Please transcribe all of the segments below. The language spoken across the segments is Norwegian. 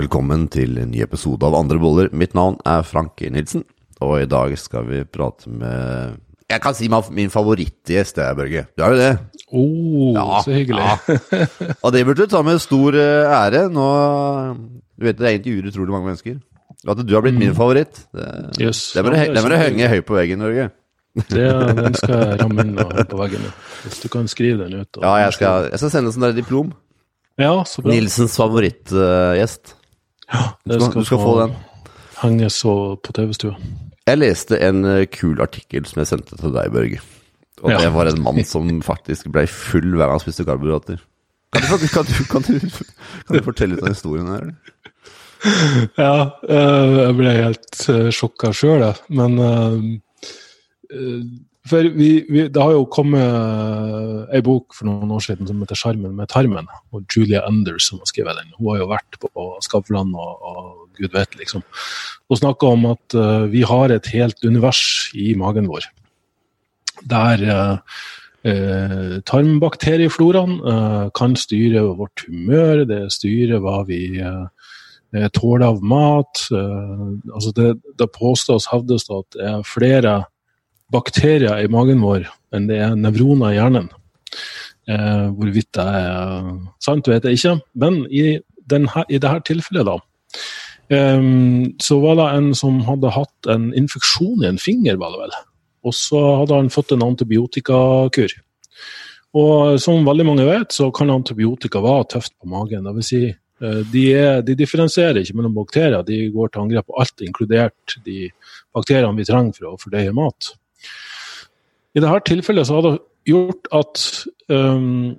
Velkommen til en ny episode av Andre boller. Mitt navn er Frank Nilsen, og i dag skal vi prate med Jeg kan si meg min favorittgjest, det er Børge. Du er jo det? Oh, Ja, så hyggelig. ja. Og det burde du ta med stor eh, ære. Nå Du vet det er intervjuer utrolig mange mennesker. At du har blitt min favoritt, det, Yes. det må du henge høyt på veggen, Børge. Det, den skal jeg ramme inn og på veggen. Hvis du kan skrive den ut. Ja, jeg skal, jeg skal sende sånn der diplom. Ja, så bra. Nilsens favorittgjest. Det du skal- du skal få den. Henges og på TV-stua. Jeg leste en eh, kul artikkel som jeg sendte til deg, Børge. Og Ja. det var en mann som faktisk ble full hver gang han spiste karbohydrater. Kan du, kan, du, kan, du, kan du fortelle litt av historien her? eller? Ja, eh, jeg ble helt uh, sjokka sjøl, jeg. Men eh, eh, For vi, vi, det har jo kommet ei bok for noen år siden som heter 'Sjarmen med tarmen'. Og Julia Anders som har skrevet den. Hun har jo vært på Skavlan og, og gud vet, liksom. Og snakka om at uh, vi har et helt univers i magen vår. Der uh, uh, tarmbakteriefloraen eh, kan styre vårt humør, det styrer hva vi eh, eh, tåler av mat. eh, altså det, det påstås, hevdes at det er flere bakterier i magen vår enn det er nevroner i hjernen. Eh, hvorvidt det er sant, vet jeg ikke. Men i, den her, i dette tilfellet, da, eh, så var det en som hadde hatt en infeksjon i en finger, var det vel. Og så hadde han fått en antibiotikakur. Og som veldig mange vet, så kan antibiotika være tøft på magen. Det vil si, eh, de, er, de differensierer ikke mellom bakterier, de går til angrep på alt, inkludert de bakteriene vi trenger for å fordøye mat. I dette tilfellet så hadde det gjort at um,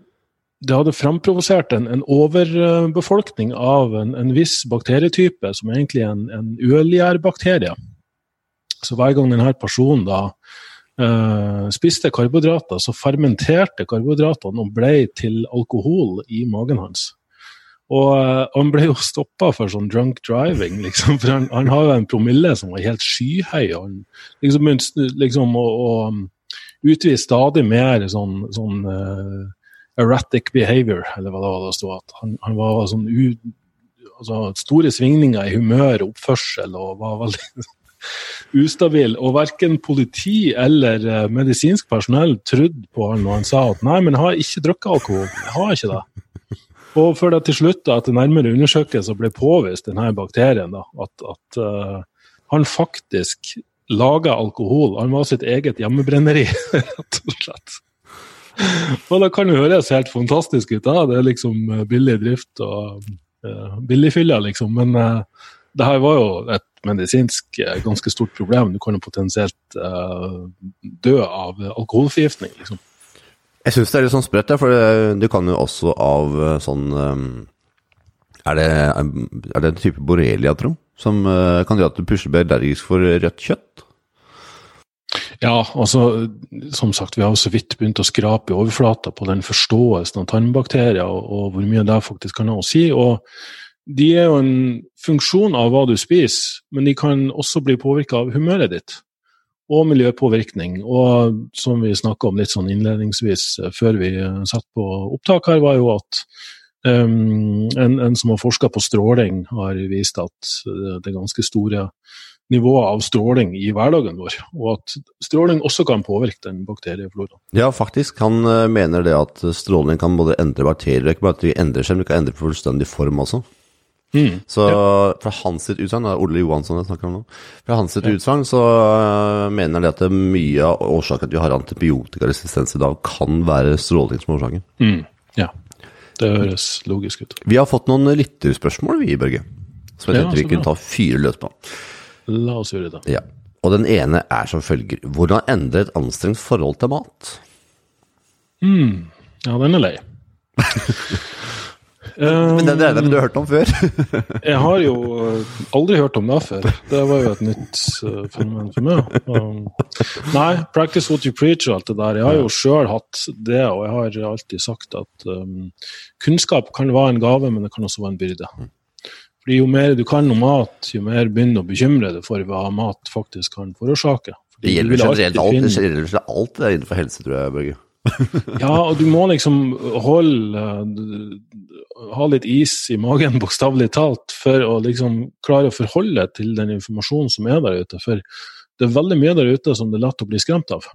det hadde framprovosert en, en overbefolkning av en, en viss bakterietype, som egentlig er en, en uelgjærbakterie. Så hver gang denne personen da uh, spiste karbohydrater, så fermenterte karbohydratene og ble til alkohol i magen hans. Og eh, han ble jo stoppa for sånn drunk driving, liksom, for han, han har jo en promille som var helt skyhøy. og han liksom liksom å um, utvise stadig mer sånn, sånn uh, erratic behavior, eller hva det var det stod. At han, han var sånn u, altså, store svingninger i humør og oppførsel og var veldig ustabil. Og verken politi eller uh, medisinsk personell trodde på han når han sa at nei, men jeg har ikke drukket alkohol. Jeg har ikke det. Og før det til slutt, da, etter nærmere undersøkelser, ble påvist denne bakterien, da, at, at uh, han faktisk laga alkohol. Han var sitt eget hjemmebrenneri, rett og slett. Og det kan jo høres helt fantastisk ut, da. Det er liksom eh, billig drift og uh, billigfylla, liksom. Men uh, det her var jo et medisinsk ganske stort problem. Du kan jo potensielt uh, dø av alkoholforgiftning, liksom. Jeg syns det er litt sånn sprøtt, for du kan jo også av eh, sånn eh, Er det, er det en type borrelia, tro? Som eh, kan gjøre at du plutselig blir allergisk for rødt kjøtt? Ja, altså, som sagt, vi har jo så vidt begynt å skrape i overflata på den forståelsen av tarmbakterier, og, og hvor mye det faktisk kan ha å si. og de er jo en funksjon av hva du spiser, men de kan også bli påvirka av humøret ditt. Og miljøpåvirkning. Og som vi snakka om litt sånn innledningsvis eh, før vi eh, satt på opptak her, var jo at um, en, en som har forska på stråling, har vist at eh, det er ganske store nivåer av stråling i hverdagen vår, og at stråling også kan påvirke den bakteriefloraen. Ja, faktisk. Han mener det at stråling kan både endre bakterier, ikke bare at de endrer seg, men de kan endre fullstendig form også. Så fra hans sitt utsagn, det er Ole Johansson jeg snakker om nå, fra hans sitt utsagn så øh, mener han at mye av årsaken til at vi har antibiotikaresistens i dag, kan være stråling som årsaken. Mm. Ja, det høres logisk ut. Vi har fått noen lytterspørsmål, vi, Børge, som jeg Ja, tenkte vi kunne ta fire løs på. La oss gjøre det. Ja. Og den ene er som følger Hvordan endre et anstrengt forhold til mat? Ja, den er lei. Men den regner jeg med du har hørt om før. Jeg har jo eh, aldri hørt om det før. Det var jo et nytt eh, fenomen for meg. Um, nei, practice what you preach og alt det der. Jeg har jo sjøl hatt det, og jeg har alltid sagt at um, kunnskap kan være en gave, men det kan også være en byrde. Fordi Jo mer du kan om mat, jo mer begynner du å bekymre deg for hva mat faktisk kan forårsake. Fordi Det gjelder generelt alt, det gjelder alt det er innenfor helse, tror jeg, Børge. ja, og du må liksom holde Ha litt is i magen, bokstavelig talt, for å liksom klare å forholde til den informasjonen som er der ute. For det er veldig mye der ute som det er lett å bli skremt av.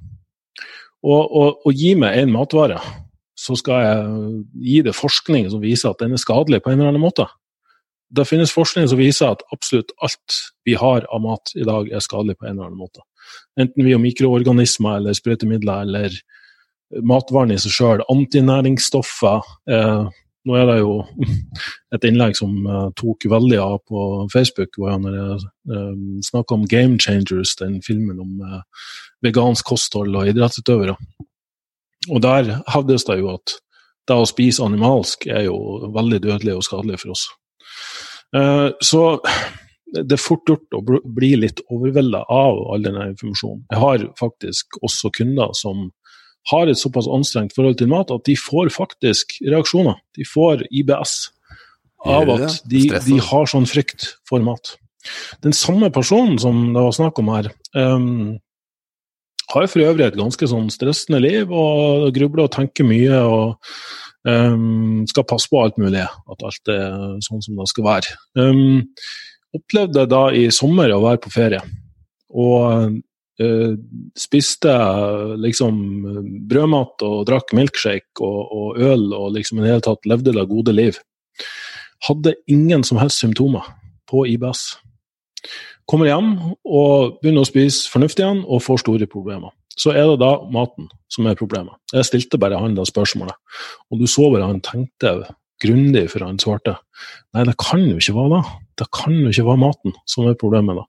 Og, og, og gi meg en matvare, så skal jeg gi det forskning som viser at den er skadelig på en eller annen måte. Det finnes forskning som viser at absolutt alt vi har av mat i dag, er skadelig på en eller annen måte. Enten vi har mikroorganismer eller sprøytemidler eller matvarene i seg sjøl, antinæringsstoffer. Eh, nå er det jo et innlegg som uh, tok veldig av på Facebook, hvor han uh, eh, om Game Changers, den filmen om vegansk kosthold og idrettsutøvere. Og der hevdes det jo at det å spise animalsk er jo veldig dødelig og skadelig for oss. Så det er fort gjort å bli litt overvelda av all denne informasjonen. Jeg har faktisk også kunder som har et såpass anstrengt forhold til mat at de får faktisk reaksjoner. De får IBS av at de, de har sånn frykt for mat. Den samme personen som det var snakk om her, um, har for øvrig et ganske sånn stressende liv og grubler og tenker mye. og um, skal passe på alt mulig, at alt er sånn som det skal være. Um, opplevde da i sommer å være på ferie. Og spiste liksom brødmat og drakk milkshake og, og, øl og liksom i det hele tatt levde det gode liv. Hadde ingen som helst symptomer på IBS. Kommer hjem og begynner å spise fornuftig igjen og får store problemer. Så er det da maten som er problemet. Jeg stilte bare han det spørsmålet, og du så bare han tenkte grundig før han svarte. Nei, det kan jo ikke være det. Det kan jo ikke være maten som er problemet. da.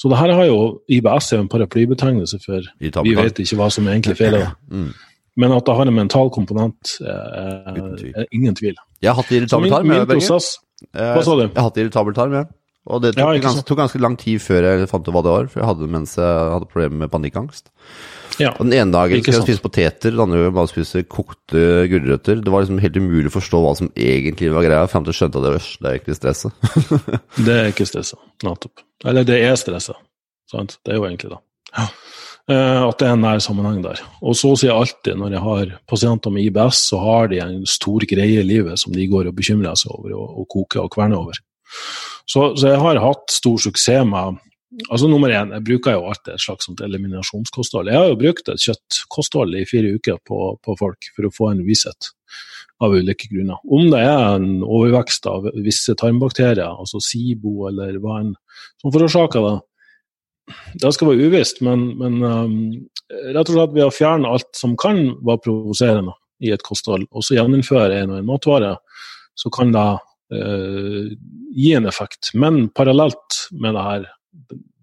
Så det her har jo IBS er en paraplybetegnelse for vi vet ikke hva som egentlig feiler det. Mm. Men at det har en mental komponent, er, er ingen tvil. Jeg har hatt irritabel tarm, jeg, prosess, Hva sa du? Jeg har hatt irritabel tarm, jeg. Og det tok, ja, ganske, tok, ganske, lang tid før jeg fant ut hva det var, for jeg hadde det mens jeg hadde problemer med panikkangst. Ja, og den ene dagen skulle jeg spise poteter, den andre bare spise kokte gulrøtter. Det var liksom helt umulig å forstå hva som egentlig var greia, fram til jeg skjønte at det, var, det er ikke stresset. det er ikke stresset, nettopp. Eller det er stresset, sant. Det er jo egentlig det. Ja. Uh, at det er en nær sammenheng der. Og så sier jeg alltid når jeg har pasienter med IBS, så har de en stor greie i livet som de går og bekymrer seg over og, og koker og kverner over. Så, så jeg har hatt stor suksess med Altså Nummer én, jeg bruker jo alltid et slags eliminasjonskosthold. Jeg har jo brukt et kjøttkosthold i fire uker på, på, folk for å få en visshet av ulike grunner. Om det er en overvekst av visse tarmbakterier, altså SIBO eller hva enn som forårsaker det, det skal være uvisst, men, men um, rett og slett ved å fjerne alt som kan være provoserende i et kosthold, og så gjeninnføre en og en matvare, så kan det uh, gi en effekt. Men parallelt med det her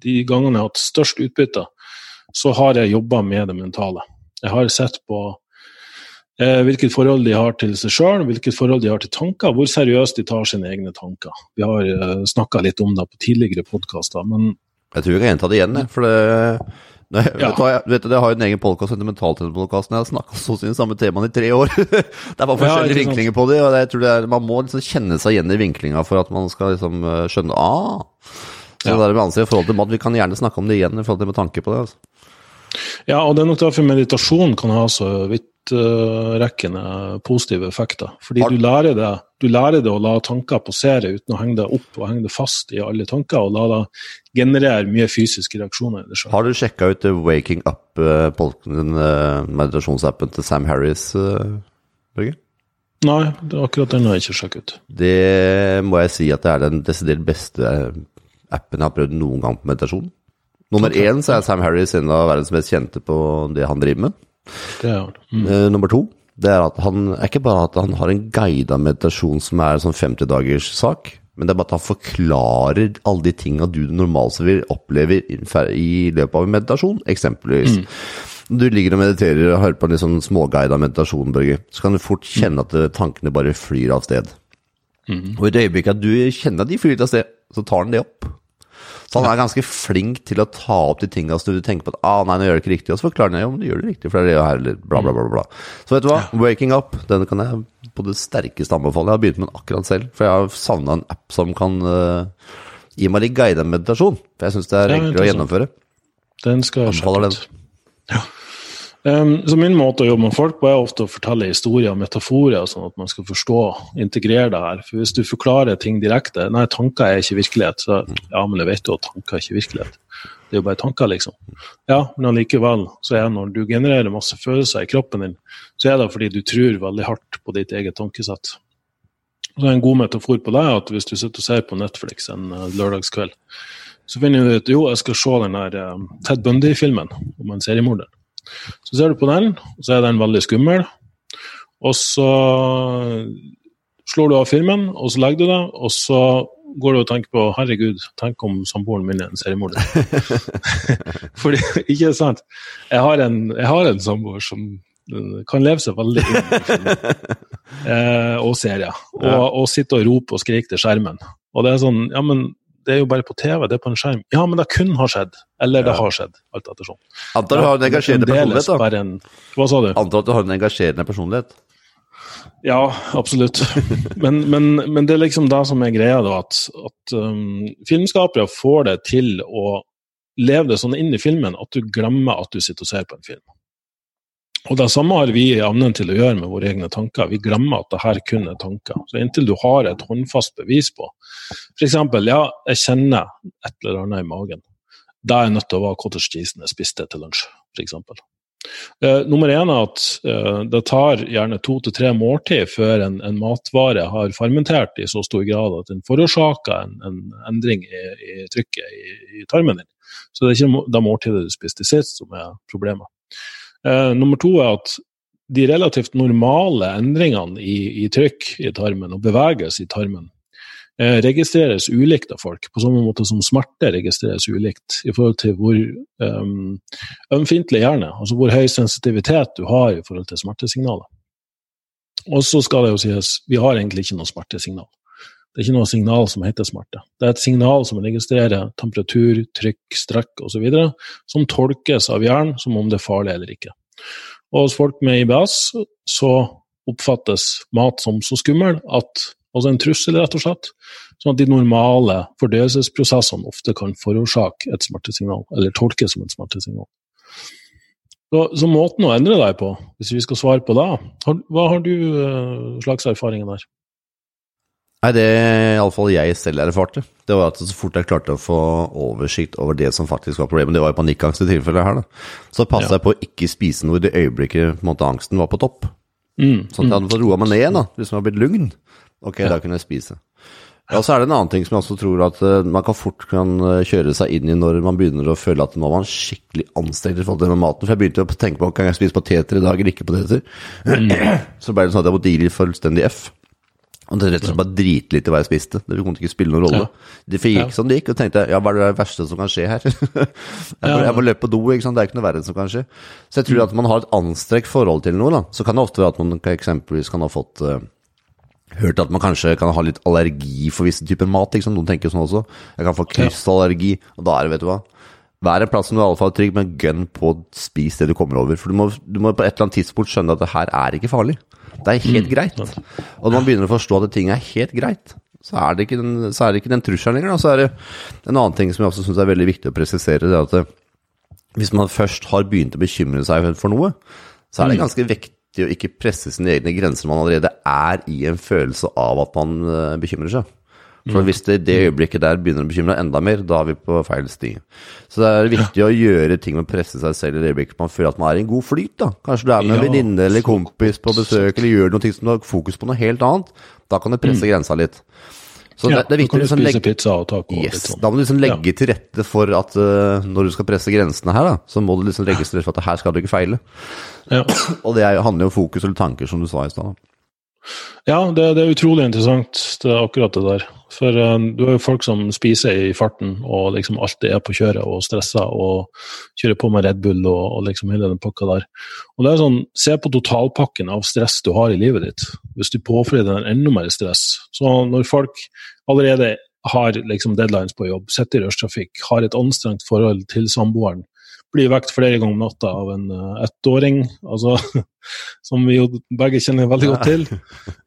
de gangene jeg har hatt størst utbytte, så har jeg jobba med det mentale. Jeg har sett på eh, hvilket forhold de har til seg sjøl, hvilket forhold de har til tanker, hvor seriøst de tar sine egne tanker. Vi har eh, snakka litt om det på tidligere podkaster, men Jeg tror jeg kan gjenta det igjen, for det Nei, ja. vet du, jeg, vet du, jeg har jo en egen podkast, Sentimentaltrenerpodkasten. Jeg har snakka så de samme temaene i tre år. det er bare forskjellige ja, vinklinger på det, og jeg tror det er, man må liksom kjenne seg igjen i vinklinga for at man skal liksom eh, skjønne ah, så ja. det med ansikt i forhold til mat, Vi kan gjerne snakke om det igjen i forhold til med tanke på det. altså. Ja, og det er nok derfor meditasjon kan ha så vidtrekkende positive effekter. Fordi du lærer, det, du lærer det å la tanker passere uten å henge deg opp og henge deg fast i alle tanker, og la det generere mye fysiske reaksjoner det. Har du sjekka ut Waking Up, uh, den uh, meditasjonsappen til Sam Harris, uh, Børge? Nei, det er akkurat den har jeg ikke sjekket ut. Det må jeg si at det er den desidert beste appen jeg har prøvd noen gang på meditasjon. Nummer okay. én så er Sam Harris en av verdens mest kjente på det han driver med. Det er mm. uh, nummer to det er at han er ikke bare at han har en guida meditasjon som er en sånn 50 dagers sak, men det er bare at han forklarer alle de tinga du normalt vil oppleve i løpet av en meditasjon. Eksempelvis. Mm. Du ligger og mediterer og hører på en litt sånn småguida meditasjon, Børge, så kan du fort kjenne at tankene bare flyr av sted. Mm. Og i det øyeblikket at du kjenner at de flyr av sted, så tar han det opp. Så han er ganske flink til å ta opp de tinga som du tenker på at ah, nei, nå gjør det ikke riktig, og så forklarer han jo om du gjør det riktig, for det er det her, eller bla, bla, bla. bla. Så vet du hva, Waking Up, den kan jeg på det sterkeste anbefale. Jeg har begynt med den akkurat selv, for jeg har savna en app som kan uh, gi meg litt guided meditasjon. For jeg syns det er enklere å gjennomføre. Den skal jeg sjekke ut. Ja. Um, så min måte å jobbe med folk på er ofte å fortelle historier og metaforer, sånn at man skal forstå integrere det her. For hvis du forklarer ting direkte Nei, tanker er ikke virkelighet. Så ja, men jeg vet jo at tanker er ikke virkelighet. Det er jo bare tanker, liksom. Ja, men allikevel så er det når du genererer masse følelser i kroppen din, så er det fordi du tror veldig hardt på ditt eget tankesett. Så En god metafor på det er at hvis du sitter og ser på Netflix en uh, lørdagskveld, så finner du ut jo, jeg skal se den der uh, Ted Bundy-filmen om en seriemorder. Så ser du på den, og så er den veldig skummel. Og så slår du av filmen, og så legger du deg, og så går du og tenker på herregud, tenk om samboeren min er en seriemorder. Fordi, ikke sant? Jeg har en, jeg har en samboer som eh, kan leve seg veldig inn i filmen eh, og serier. Og, og sitte og rope og skrike til skjermen. Og det er sånn, ja, men det er jo bare på TV, det er på en skjerm. Ja, men det kun har skjedd. Eller det har skjedd, alt ettersom. Antar du har en engasjerende personlighet, da? En, hva sa du? Antar at du har en engasjerende personlighet? Ja, absolutt. Men, men, men, det er liksom det som er greia, da, at, at um, filmskapere får det til å leve det sånn inn i filmen at du glemmer at du sitter og ser på en film. Og Det samme har vi evnen til å gjøre med våre egne tanker. Vi glemmer at det her kun er tanker. Så Inntil du har et håndfast bevis på f.eks. ja, jeg kjenner et eller annet i magen. Da er jeg nødt til å være cottage cheesen jeg spiste til lunsj, f.eks. Uh, nummer én er at uh, det tar gjerne to til tre måltid før en, en, matvare har fermentert i så stor grad at den forårsaker en, en endring i, i trykket i, i, tarmen din. Så det er ikke det måltidet du spiste sist som er problemet. Uh, nummer to er at de relativt normale endringene i, i, trykk i tarmen og bevegelse i tarmen eh, registreres ulikt av folk, på samme måte som smerte registreres ulikt i forhold til hvor um, hjerne, altså hvor høy sensitivitet du har i forhold til smertesignalet. Og så skal det jo sies, vi har egentlig ikke noe smertesignal. Det er ikke noe signal som heter smerte. Det er et signal som registrerer temperatur, trykk, strekk osv., som tolkes av hjernen som om det er farlig eller ikke. Og hos folk med IBS så oppfattes mat som så skummel at Altså en trussel, rett og slett. Sånn at de normale fordøyelsesprosessene ofte kan forårsake et smertesignal, eller tolkes som et smertesignal. Så, så, måten å endre deg på, hvis vi skal svare på det, hva har du uh, slags erfaringer der? Nei, Det iallfall jeg selv erfarte, det var at så fort jeg klarte å få oversikt over det som faktisk var problemet, det var jo panikkangst i tilfellet her, da, så passa ja. jeg på å ikke spise noe i det øyeblikket måte, angsten var på topp. Mm, sånn at jeg hadde fått roa meg ned, da, hvis jeg var blitt lugn. Ok, ja. da kunne jeg spise. Ja, så er det en annen ting som jeg også tror at uh, man kan fort kan uh, kjøre seg inn i når man begynner å føle at nå er man skikkelig anstrengt i forhold til maten. For jeg begynte å tenke på kan jeg spise poteter i dag eller ikke poteter. Mm. så ble det sånn at jeg måtte gi litt fullstendig F. Og det rett og slett bare i hva jeg spiste. Det kom ikke spille noen rolle. Ja. Det gikk ja. som det gikk, og tenkte ja, hva er det verste som kan skje her? jeg, må, jeg, må, løpe på do, ikke sant? det er ikke noe verre som kan skje. Så jeg tror at man har et anstrengt forhold til noe, da. Så kan det ofte være at man eksempelvis kan ha fått uh, hørt at man kanskje kan ha litt allergi for visse typer mat. Ikke sant? Noen tenker sånn også. Jeg kan få krystallergi, og da er det, vet du hva Vær en plass som du i alle fall er trygg, men gønn på å spise det du kommer over. For du må, du må, på et eller annet tidspunkt skjønne at det her er ikke farlig. Det er helt mm. greit. Og når man begynner å forstå at ting er helt greit, så er det ikke den, så er det ikke den trusselen lenger. Og Så er det en annen ting som jeg også syns er veldig viktig å presisere, det er at eh, hvis man først har begynt å bekymre seg for noe, så er det mm. ganske viktig å ikke presse sine egne grenser man allerede er i en følelse av at man uh, bekymrer seg. For mm. hvis det i det øyeblikket der begynner å bekymre enda mer, da er vi på feil sti. Så det er viktig å gjøre ting med å presse seg selv i det øyeblikket man føler at man er i en god flyt. da. Kanskje du er med en venninne eller kompis på besøk, eller gjør noe som du har fokus på noe helt annet. Da kan du presse mm. grensa litt. Så ja, det, det, er viktig å liksom legge, pizza og taco yes, sånn. Da må du liksom legge ja. til rette for at uh, når du skal presse grensene her, da, så må du liksom legge til rette for at her skal du ikke feile. Ja. og det handler jo om fokus eller tanker, som du sa i stad. Ja, det, det, er utrolig interessant, det er akkurat det der. For uh, du har jo folk som spiser i farten og liksom alltid er på kjøret og stresser og kjører på med Red Bull og, og liksom hele den pakka der. Og det er sånn, Se på totalpakken av stress du har i livet ditt. Hvis du påfører deg enda mer stress. Så når folk allerede har liksom deadlines på jobb, sitter i rushtrafikk, har et anstrengt forhold til samboeren, blir vekt flere ganger om natta av en uh, ettåring, altså, som vi jo begge kjenner veldig godt til.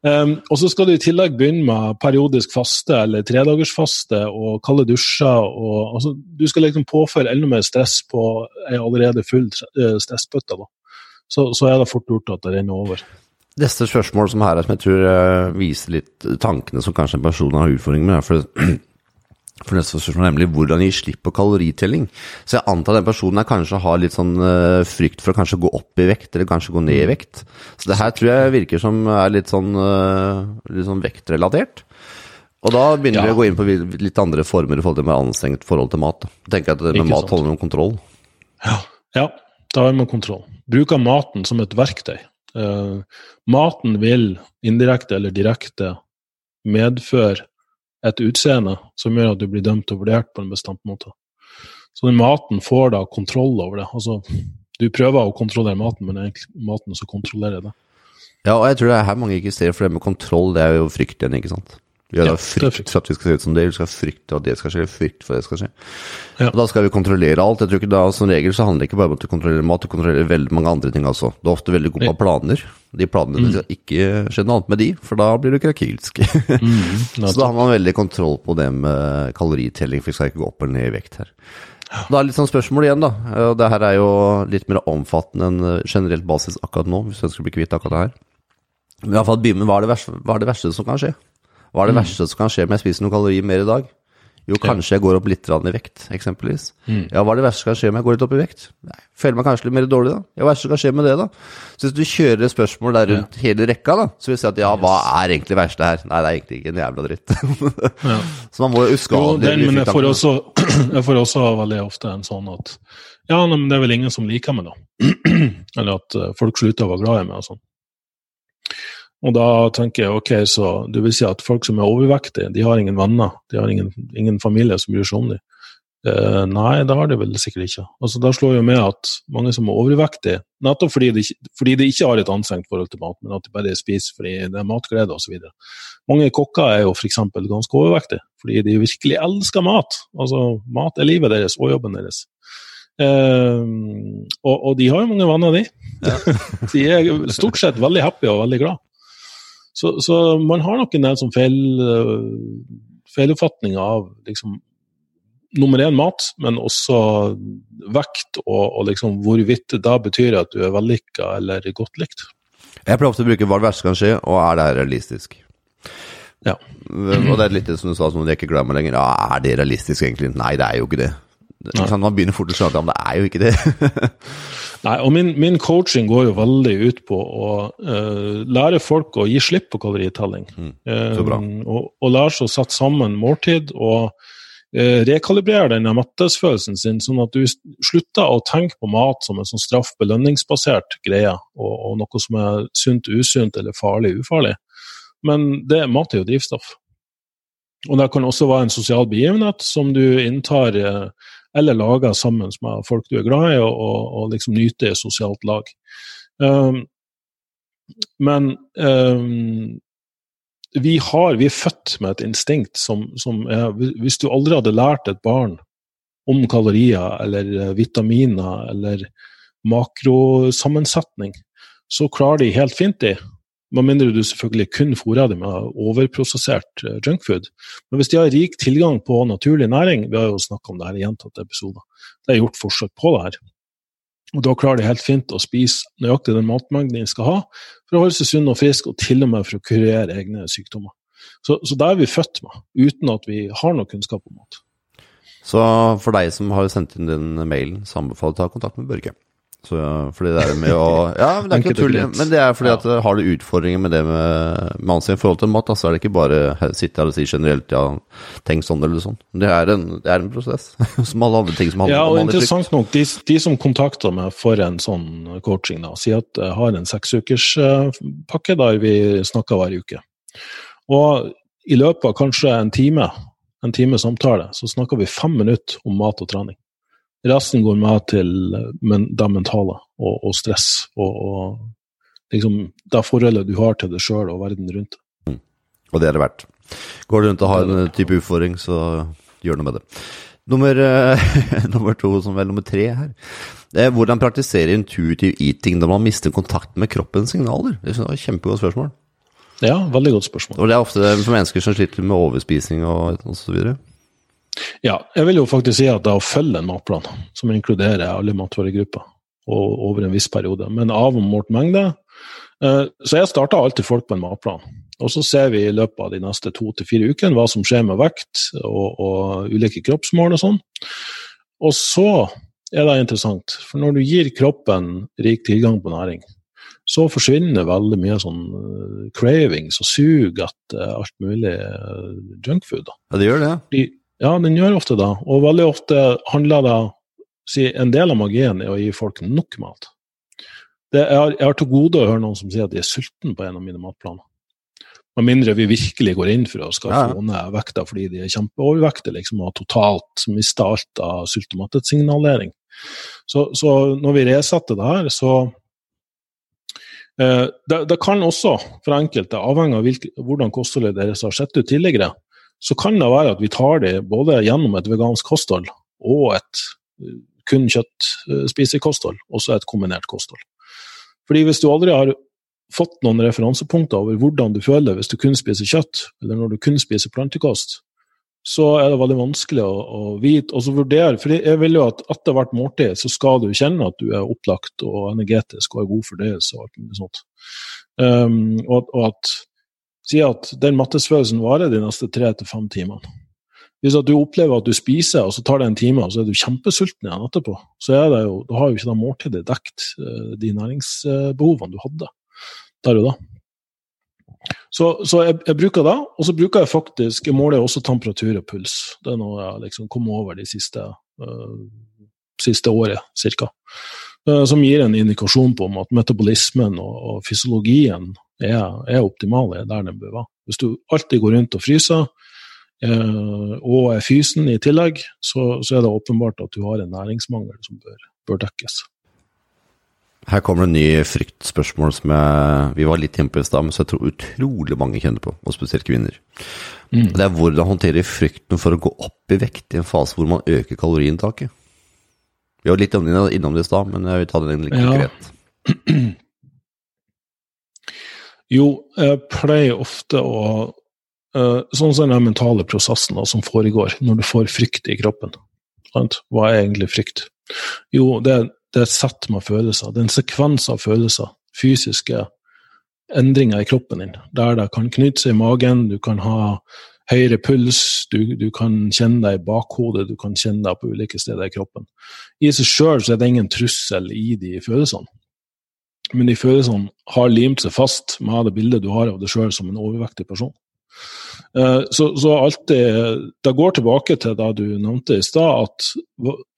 Um, og så skal du i tillegg begynne med periodisk faste eller tredagersfaste og kalde dusjer. Og, altså, du skal liksom påføre enda mer stress på ei allerede full uh, stressbøtte. så, så er det fort gjort at det renner over. Neste spørsmål som her er, som jeg tror uh, viser litt tankene som kanskje en person har utfordringer med, for, for neste spørsmål nemlig hvordan gi slipp på kaloritelling. Så jeg antar den personen her kanskje har litt sånn uh, frykt for å kanskje gå opp i vekt, eller kanskje gå ned i vekt. Så det her tror jeg virker som er litt sånn, uh, litt sånn vektrelatert. Og da begynner ja. vi å gå inn på litt andre former i forhold til med anstrengt forhold til mat. Da tenker jeg at det med Ikke mat sant. holder man kontroll. Ja. ja, da har man kontroll. Bruk av maten som et verktøy. Uh, maten vil indirekte eller direkte medføre et utseende som gjør at du blir dømt og vurdert på en bestemt måte. Så den maten får da kontroll over det. Altså, du prøver å kontrollere maten, men det er egentlig maten som kontrollerer det. Ja, og jeg tror det er her mange ikke ser, for det med kontroll, det er jo frykt igjen, ikke sant. Vi har ja, frykt for at vi skal se ut som det, vi skal frykte at det skal skje, frykt for at det skal skje. Ja. Og da skal vi kontrollere alt. Jeg tror ikke da, Som regel så handler det ikke bare om at du kontrollerer mat, du kontrollerer veldig mange andre ting også. Du er ofte veldig god på planer. De planene mm. skal ikke skje noe annet med de, for da blir du krakilsk. mm, så da har man veldig kontroll på det med kaloritelling, for vi skal ikke gå opp eller ned i vekt her. Da er litt sånn spørsmål igjen, da. Det her er jo litt mer omfattende enn generelt basis akkurat nå, hvis jeg å bli kvitt akkurat det her. Men iallfall begynne med hva er det verste, hva er det verste som kan skje? Hva er det mm. verste som kan skje om jeg spiser noen kalorier mer i dag? Jo, kanskje jeg går opp litt i vekt, eksempelvis. Mm. Ja, hva er det verste som kan skje om jeg går litt opp i vekt? Nei, føler meg kanskje litt mer dårlig, da. Ja, hva er det som kan skje med det, da? Så hvis du kjører spørsmål der rundt ja. hele rekka, da, så vil du si at ja, hva er egentlig det verste her? Nei, det er egentlig ikke en jævla dritt. ja. Så man må jo huske jo, den, Men jeg får, også, jeg får også veldig ofte en sånn at ja, men det er vel ingen som liker meg, da. Eller at eh, folk slutter å være glad i meg og sånn. Og da tenker jeg ok, så du vil si at folk som er overvektige, de har ingen venner, de har ingen, ingen familie som bryr seg om dem. Eh, nei, det har de vel sikkert ikke. Altså, da slår jo med at mange som er overvektige, nettopp fordi de, fordi de ikke har et anstrengt forhold til mat, men at de bare spiser fordi det er matglede osv. Mange kokker er jo f.eks. ganske overvektige fordi de virkelig elsker mat. Altså, mat er livet deres og jobben deres. Eh, og, og, de har jo mange venner, de. Ja. de er stort sett veldig happy og veldig glad. Så, så, man har nok en del sånn feil, uh, feiloppfatninger av liksom, nummer én mat, men også vekt og, og liksom hvorvidt det da betyr at du er vellykka eller godt likt. Jeg pleier ofte å bruke hva det verste kan skje, og er det realistisk? Ja. Og det er litt det som du sa, som du ikke glemmer lenger. Ja, er det realistisk egentlig? Nei, det er jo ikke det. Man begynner fort å skjønne at det er jo ikke det. Nei, og min, min, coaching går jo veldig ut på å uh, lære folk å gi slipp på kaloritelling. Mm, så bra. Uh, og, og lære seg å sette sammen måltid og uh, rekalibrere denne mettelsesfølelsen sin, sånn at du slutter å tenke på mat som en sånn straff-belønningsbasert greie, og, og, noe som er sunt, usunt eller farlig, ufarlig. Men det, mat er jo drivstoff. Og det kan også være en sosial begivenhet som du inntar eller lager sammen med folk du er glad i, og, og, og liksom nyter i sosialt lag. Um, men um, vi, har, vi er født med et instinkt som, som er Hvis du aldri hadde lært et barn om kalorier eller eh, vitaminer eller makrosammensetning, så klarer de helt fint de med mindre du selvfølgelig kun fôrer dem med overprosessert eh, junkfood. Men hvis de har rik tilgang på naturlig næring, vi har jo snakka om det her i gjentatte episoder, det er gjort forsøk på det her. Og Da klarer de helt fint å spise nøyaktig den matmengden de skal ha for å holde seg sunn og frisk, og til og med for å kurere egne sykdommer. Så, så det er vi født med, uten at vi har noe kunnskap om mat. Så for deg som har sendt inn den mailen, så anbefaler jeg å ta kontakt med Børge. Så, fordi det er med å Ja, men det er ikke tull. Men det er fordi at har du utfordringer med det med, med ansvar i forhold til mat, så er det ikke bare sitte her og si generelt ja, tenk sånn eller sånn. Det er en, det er en prosess, som alle andre ting som handler ja, og Interessant nok, de, de, som kontakter meg for en sånn coaching, da, sier at jeg har en seksukerspakke der vi snakker hver uke. Og i løpet av kanskje en time, en time samtale, så snakker vi fem minutter om mat og trening. Resten går med til men, det mentale og, og stress og, og liksom det forholdet du har til deg sjøl og verden rundt. Mm. Og det er det verdt. Går du rundt og har en type utfordring, så gjør noe med det. Nummer, nummer to, som vel nummer tre her. Det er hvordan praktisere intuitiv eating når man mister kontakt med kroppens signaler? Det er et Kjempegodt spørsmål. Ja, veldig godt spørsmål. Og det er ofte for mennesker som sliter med overspising og osv. Ja, jeg vil jo faktisk si at det å følge en matplan, som inkluderer alle matvaregrupper, og over en viss periode, men av og målt mengde. Eh, så jeg starter alltid folk på en matplan. Og så ser vi i løpet av de neste to til fire ukene hva som skjer med vekt og, og ulike kroppsmål og sånn. Og så er det interessant, for når du gir kroppen rik tilgang på næring, så forsvinner veldig mye sånn uh, cravings og sug etter alt mulig junkfood. Ja, det gjør det? Ja, den gjør ofte det. Og veldig ofte handler det si, En del av magien er å gi folk nok mat. Det, jeg, har, jeg har til gode å høre noen som sier at de er sultne på en av mine matplaner. Med mindre vi virkelig går inn for å skaffe ja. ned vekta fordi de er kjempeovervektige liksom, og totalt mista alt av sult- og mattettsignalering. Så, så når vi resetter det her, så eh, det, det, kan også, for enkelte, avhengig av hvilke, hvordan kostholdet deres har sett ut tidligere, så kan det være at vi tar det både gjennom et vegansk kosthold og et eh, kun kjøttspisekosthold, også et kombinert kosthold. Fordi hvis du aldri har fått noen referansepunkter over hvordan du føler det hvis du kun spiser kjøtt, eller når du kun spiser plantekost, så er det veldig vanskelig å, å vite og så vurdere. For jeg vil jo at etter hvert måltid så skal du kjenne at du er opplagt og energetisk og har god fordøyelse og alt mulig sånt. Um, og, og, at Si at den mattesfølelsen varer de neste tre til fem timene. Hvis at du opplever at du spiser, og så tar det en time, og så er du kjempesulten igjen etterpå, så er det jo, da har jo ikke det måltidet dekt uh, de næringsbehovene du hadde der og da. Så, så jeg, jeg, bruker det, og så bruker jeg faktisk Jeg måler også temperatur og puls. Det er noe jeg liksom kom over de siste, uh, siste året, ca. Uh, eh, som gir en indikasjon på om at metabolismen og, og fysiologien er, er optimale der den bør være. Hvis du alltid går rundt og fryser, eh, og er fysen i tillegg, så, så, er det åpenbart at du har en næringsmangel som bør, bør dekkes. Her kommer det en ny fryktspørsmål som jeg, vi var litt inne på i stad, men som jeg tror utrolig mange kjenner på, og spesielt kvinner. Mm. Det er hvordan håndtere frykten for å gå opp i vekt i en fase hvor man øker kaloriinntaket. Vi var litt innom det i stad, men jeg vil ta den litt konkret. Ja. Jo, jeg pleier ofte å uh, Sånn som den mentale prosessen som foregår når du får frykt i kroppen. Hva er egentlig frykt? Jo, det det er et sett med følelser. Det er en sekvens av følelser. Fysiske endringer i kroppen din. Der det kan knytte seg i magen, du kan ha høyere puls, du, du, kan kjenne deg i bakhodet, du kan kjenne deg på ulike steder i kroppen. I seg sjøl er det ingen trussel i de følelsene. Men de følelsene har limt seg fast med det bildet du har av deg sjøl som en overvektig person. Eh, så, så alltid Det går tilbake til det du nevnte i stad,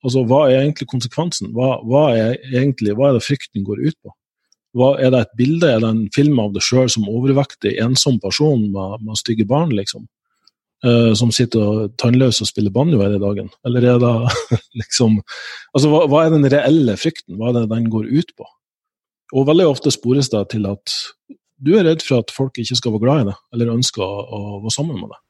altså, hva er egentlig konsekvensen? Hva, hva, er egentlig, hva er det frykten går ut på? Hva, er det et bilde, er det en film av deg sjøl som overvektig, ensom person med, med stygge barn, liksom? Uh, som sitter tannløs og spiller banjo hele dagen? Eller er det liksom Altså, hva, hva, er den reelle frykten? Hva er det den går ut på? Og veldig ofte spores det til at du er redd for at folk ikke skal være glad i det, eller ønsker å, å være sammen med deg.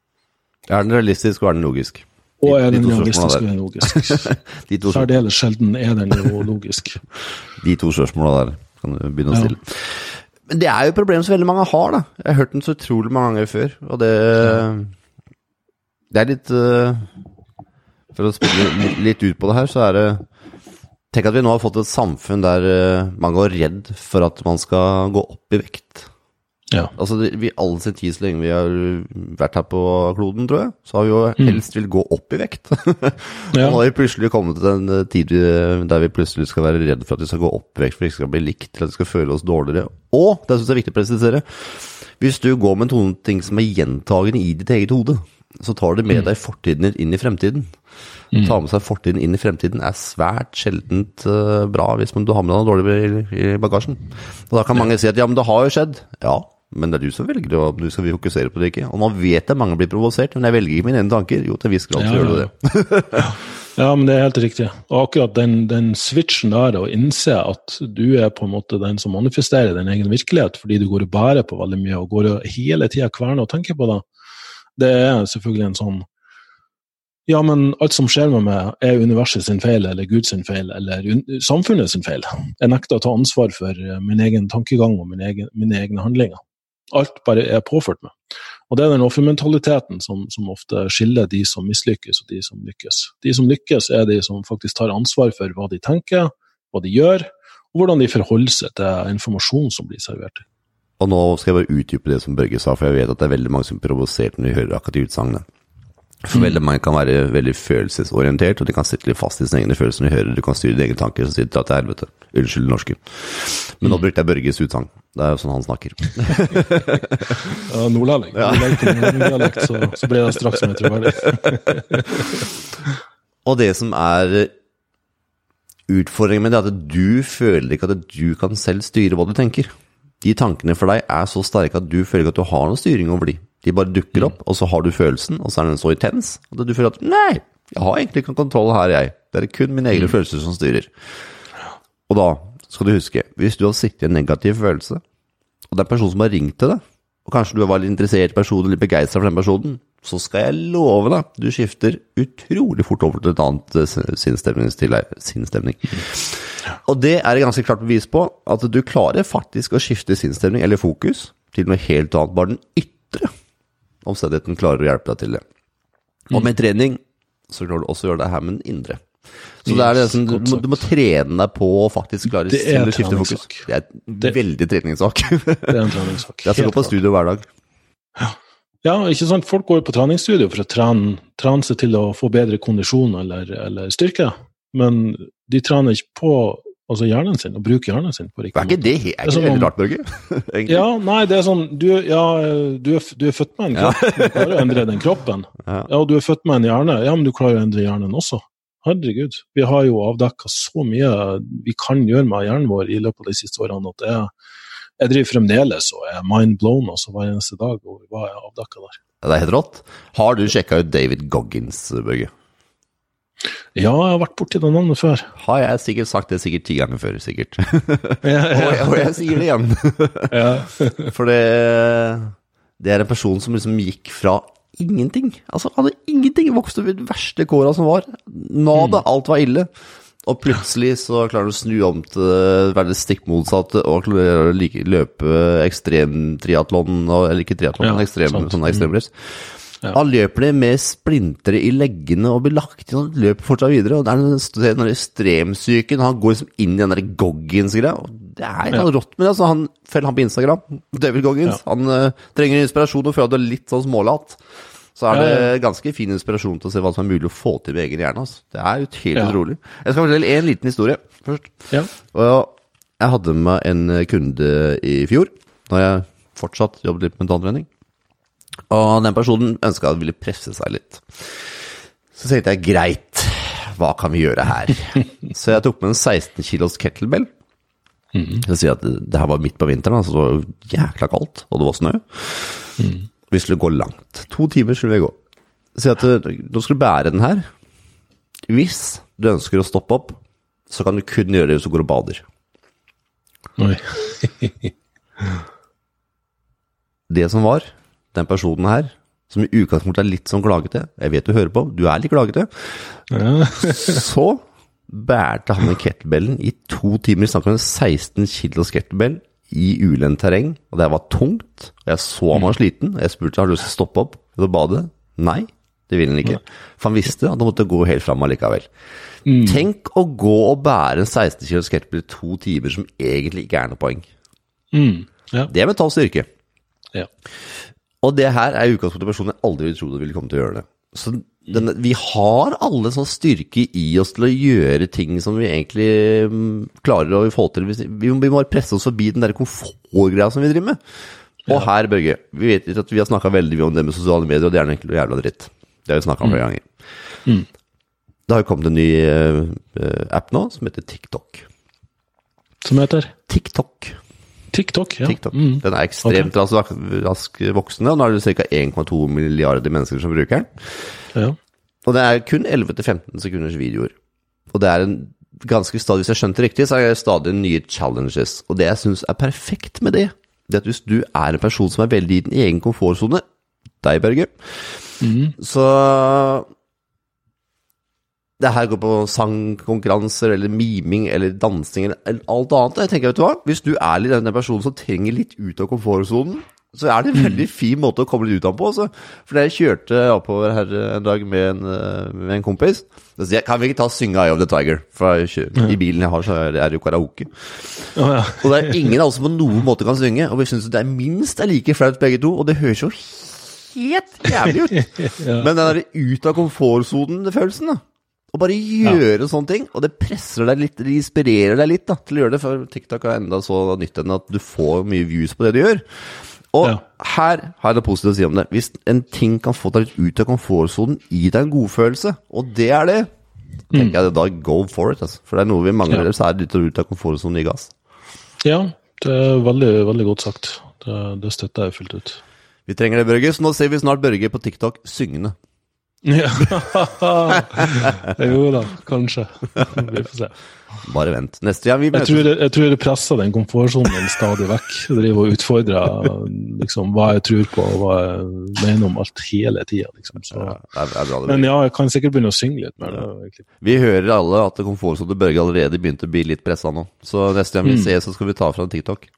Er den realistisk, og er den logisk? Og er den realistisk og er den logisk? Særdeles sjelden er den jo logisk. De to spørsmåla der kan du begynne å stille. Ja. Men det er jo et problem som veldig mange har, da. Jeg har hørt den så utrolig mange ganger før, og det Det er litt uh, For å spille litt ut på det her, så er det Tenk at vi nå har fått et samfunn der uh, man går redd for at man skal gå opp i vekt. Ja. Altså, vi all sin tid så lenge vi har vært her på kloden, tror jeg, så har vi jo mm. helst vil gå opp i vekt. ja. Nå har vi plutselig kommet til en eh, tid der vi plutselig skal være redd for at vi skal gå opp i vekt, for vi ikke skal bli likt, eller at vi skal føle oss dårligere. Og, det syns jeg er viktig å presisere, hvis du går med noen ting som er gjentagende i ditt eget hode, så tar du med mm. deg fortiden inn i fremtiden. Å mm. ta med seg fortiden inn i fremtiden er svært sjeldent uh, bra hvis du har med deg noe dårlig i, bagasjen. Og da kan mange si at ja, men det har jo skjedd. Ja, men det er du som velger om du skal fokusere på det ikke. Og man vet at mange blir provosert, men jeg velger ikke mine egne tanker. Jo, til en viss grad så gjør du det. ja, men det er helt riktig. Og akkurat den, den, switchen der, å innse at du er på en måte den som manifesterer din egen virkelighet, fordi du går og bærer på veldig mye og går og hele tida kverner og tenker på det, det er selvfølgelig en sånn ja, men alt som skjer med meg, er universet sin feil, eller Guds feil, eller samfunnet sin feil. Jeg nekter å ta ansvar for min egen tankegang og mine, egen, mine egne handlinger. Alt bare er påført meg. Og det er den offermentaliteten som, som ofte skiller de som mislykkes og de som lykkes. De som lykkes, er de som faktisk tar ansvar for hva de tenker, hva de gjør, og hvordan de forholder seg til informasjon som blir servert. Og nå skal jeg bare utdype det som Børge sa, for jeg vet at det er veldig mange som er provosert når de hører akkurat de utsagnene. For veldig mange kan være veldig følelsesorientert, og de kan sitte litt fast i sine egne følelser når de hører du kan styre dine egne tanker, så sier de dra til helvete. Unnskyld norske. Men nå brukte jeg Børges utsagn. Det er jo sånn han snakker. Ja, nordlending. Ja. Nordlending, så, så blir det straks mer troverdig. Og det som er utfordringen med det, er at du føler ikke at du kan selv styre hva du tenker. De tankene for deg er så sterke at du føler ikke at du har noen styring over de. De bare dukker opp, og så har du følelsen, og så er den så intens at du føler at nei, jeg har egentlig ikke kontroll her, jeg. Det er kun mine egne følelser som styrer. Og da skal du huske, hvis du har sittet i en negativ følelse, og det er en person som har ringt til deg, og kanskje du var litt interessert i personen, litt begeistra for den personen, så skal jeg love deg, du skifter utrolig fort over til et annet eh, sinnsstemning. Og det er ganske klart bevis på at du klarer faktisk å skifte sinnsstemning eller fokus til noe helt annet. Bare den ytre omstendigheten klarer å hjelpe deg til det. Og med trening så klarer du også å gjøre det her med den indre. Så det er det som, du, du må trene deg på å faktisk klare å skifte fokus. Det er en veldig treningssak. det er en treningssak. Jeg skal gå på studio hver dag. Ja. Ja, ikke sant. Folk går jo på treningsstudio for å trene, trene seg til å få bedre kondisjon eller, eller styrke, men de trener ikke på altså hjernen sin, og bruker hjernen sin på riktig måte. Er ikke det, er ikke det veldig rart, Børge? ja, nei, det er sånn Du, ja, du, er, du er, født med en kropp, ja. du klarer å endre den kroppen. Ja. ja, og du er født med en hjerne, ja, men du klarer å endre hjernen også. Herregud. Vi har jo avdekka så mye vi kan gjøre med hjernen vår i løpet av de siste årene at jeg, jeg driver fremdeles og er mind blown også hver eneste dag over hva jeg avdekka der. Det er helt rått. Har du sjekka ut David Goggins, Børge? Ja, jeg har vært borti det navnet før. Har jeg sikkert sagt det sikkert ti ganger før, sikkert. ja, ja. og, jeg, og, jeg, sier det igjen. For det, det er en person som liksom gikk fra ingenting. Altså, han hadde ingenting. Vokste opp i de verste kåra som var. Nada. Mm. Alt var ille. Og plutselig så klarer du å snu om til å være det stikk motsatte og løpe ekstremtriatlon, eller ikke triatlon, ja, ekstrem, sånn ekstremrace. Mm. Ja. Han løper det med splintere i leggene og blir lagt inn og løper fortsatt videre. og Det er den, den ekstremsyken. Han går liksom inn i den der Goggins-greia. Det er ja. rått med det. altså han Følg han på Instagram. David Goggins. Ja. Han uh, trenger inspirasjon og føler at det er litt sånn smålat. Så er det ganske fin inspirasjon til å se hva som er mulig å få til med egen hjerne. Altså. Det er jo helt utrolig. Jeg skal fortelle en liten historie først. Og jeg hadde med en kunde i fjor, da jeg fortsatt jobbet litt med mentaltrening. Og den personen ønska å ville presse seg litt. Så tenkte jeg greit, hva kan vi gjøre her? Så jeg tok med en 16 kilos kettlebell. Mm. Så sier at det her var midt på vinteren, altså det var jækla kaldt, og det var snø. Mm. Vi skulle gå langt. To timer skulle vi gå. Si at at nå skal du bære den her. Hvis du ønsker å stoppe opp, så kan du kun gjøre det hvis du går og bader. Oi. det som var, den personen her, som i utgangspunktet er litt sånn klagete Jeg vet du hører på, du er litt klagete. Ja. så bærte han den kettlebellen i to timer. Snakker om 16 kilos kettlebell i ulendt terreng, og det var tungt. Og jeg så han var sliten, sliten. Jeg spurte har du lyst til å stoppe opp og bade. Nei, det ville han ikke. For han visste at han måtte gå helt fram allikevel. Mm. Tenk å gå og bære en 16 kg skateboard i to timer som egentlig ikke er noe poeng. Mm. Ja. Det er mental styrke. Ja. Og det her er utgangspunktet personen jeg aldri trodde ville komme til å gjøre det. Så denne, vi har alle sånn styrke i oss til å gjøre ting som vi egentlig um, klarer å få til. Vi, må bare presse oss forbi den der komfortgreia som vi driver med. Og ja. her, Børge, vi vet ikke at vi har snakka veldig mye om det med sosiale medier, og det er egentlig jævla dritt. Det har vi snakka om flere mm. ganger. Mm. Det har jo kommet en ny uh, app nå som heter TikTok. Som heter? TikTok. TikTok, ja. TikTok. Mm. Den er ekstremt okay. rask, voksende, og nå er det ca. 1,2 milliarder mennesker som bruker den. Ja. Og det er kun 11-15 sekunders videoer. Og det er en ganske stadig, hvis jeg skjønte det riktig, så er det stadig nye challenges. Og det jeg syns er perfekt med det, det er at hvis du er en person som er veldig i din egen komfortsone, deg, Børge, mm. så det her går på sangkonkurranser eller miming eller dansing eller alt annet. Jeg tenker, vet du hva, Hvis du er litt den personen som trenger litt ut av komfortsonen, så er det en veldig fin måte å komme litt ut av på. Altså. For jeg kjørte oppover her en dag med en, med en kompis. Så sier jeg, kan vi ikke ta synge Eye of the Tiger? For jeg, i bilen jeg har, så er det jo karaoke. Oh, ja. Og det er ingen av oss som på noen måte kan synge, og vi syns det er minst er like flaut begge to, og det høres jo helt jævlig ut. Men den derre ut av komfortsonen-følelsen, da. Å bare gjøre sånne ting, og det presser deg litt, det inspirerer deg litt da, til å gjøre det, for TikTok er enda så nytt enn at du får mye views på det du gjør. Og Ja. her har jeg det positivt å si om det. Hvis en ting kan få deg litt ut av komfortsonen, gi deg en godfølelse, og det er det, tenker tenker jeg da go for it. Altså. For det er noe vi mangler, Ja. så er det litt ut av komfortsonen i gass. ja, det er veldig, veldig godt sagt. Det, det støtter jeg fullt ut. Vi trenger det, Børge, så nå ser vi snart Børge på TikTok syngende. Ja. jo da, kanskje. Vi får se. Bare vent. Neste gang vi Jeg tror, det, jeg tror det presser den komfortsonen stadig vekk. Jeg driver og utfordrer liksom, hva jeg tror på og hva jeg mener om alt hele tida. Liksom. Ja, Men ja, jeg kan sikkert begynne å synge litt mer. Ja. Vi hører alle at komfortsonen Børge allerede begynte å bli litt pressa nå. Så neste gang vi ses, så skal vi ta fra TikTok.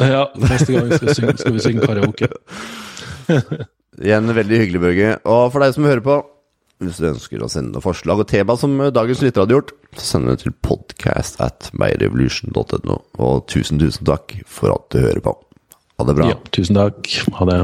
Ja, neste gang skal vi synge, skal vi synge karaoke. Igjen veldig hyggelig, Børge. Og for deg som hører på, hvis du ønsker å sende noen forslag og tema som dagens lytter hadde gjort, så send det til podcast at meirevolution.no. Og tusen, tusen takk for at du hører på. Ha det bra. Ja, tusen takk. Ha det.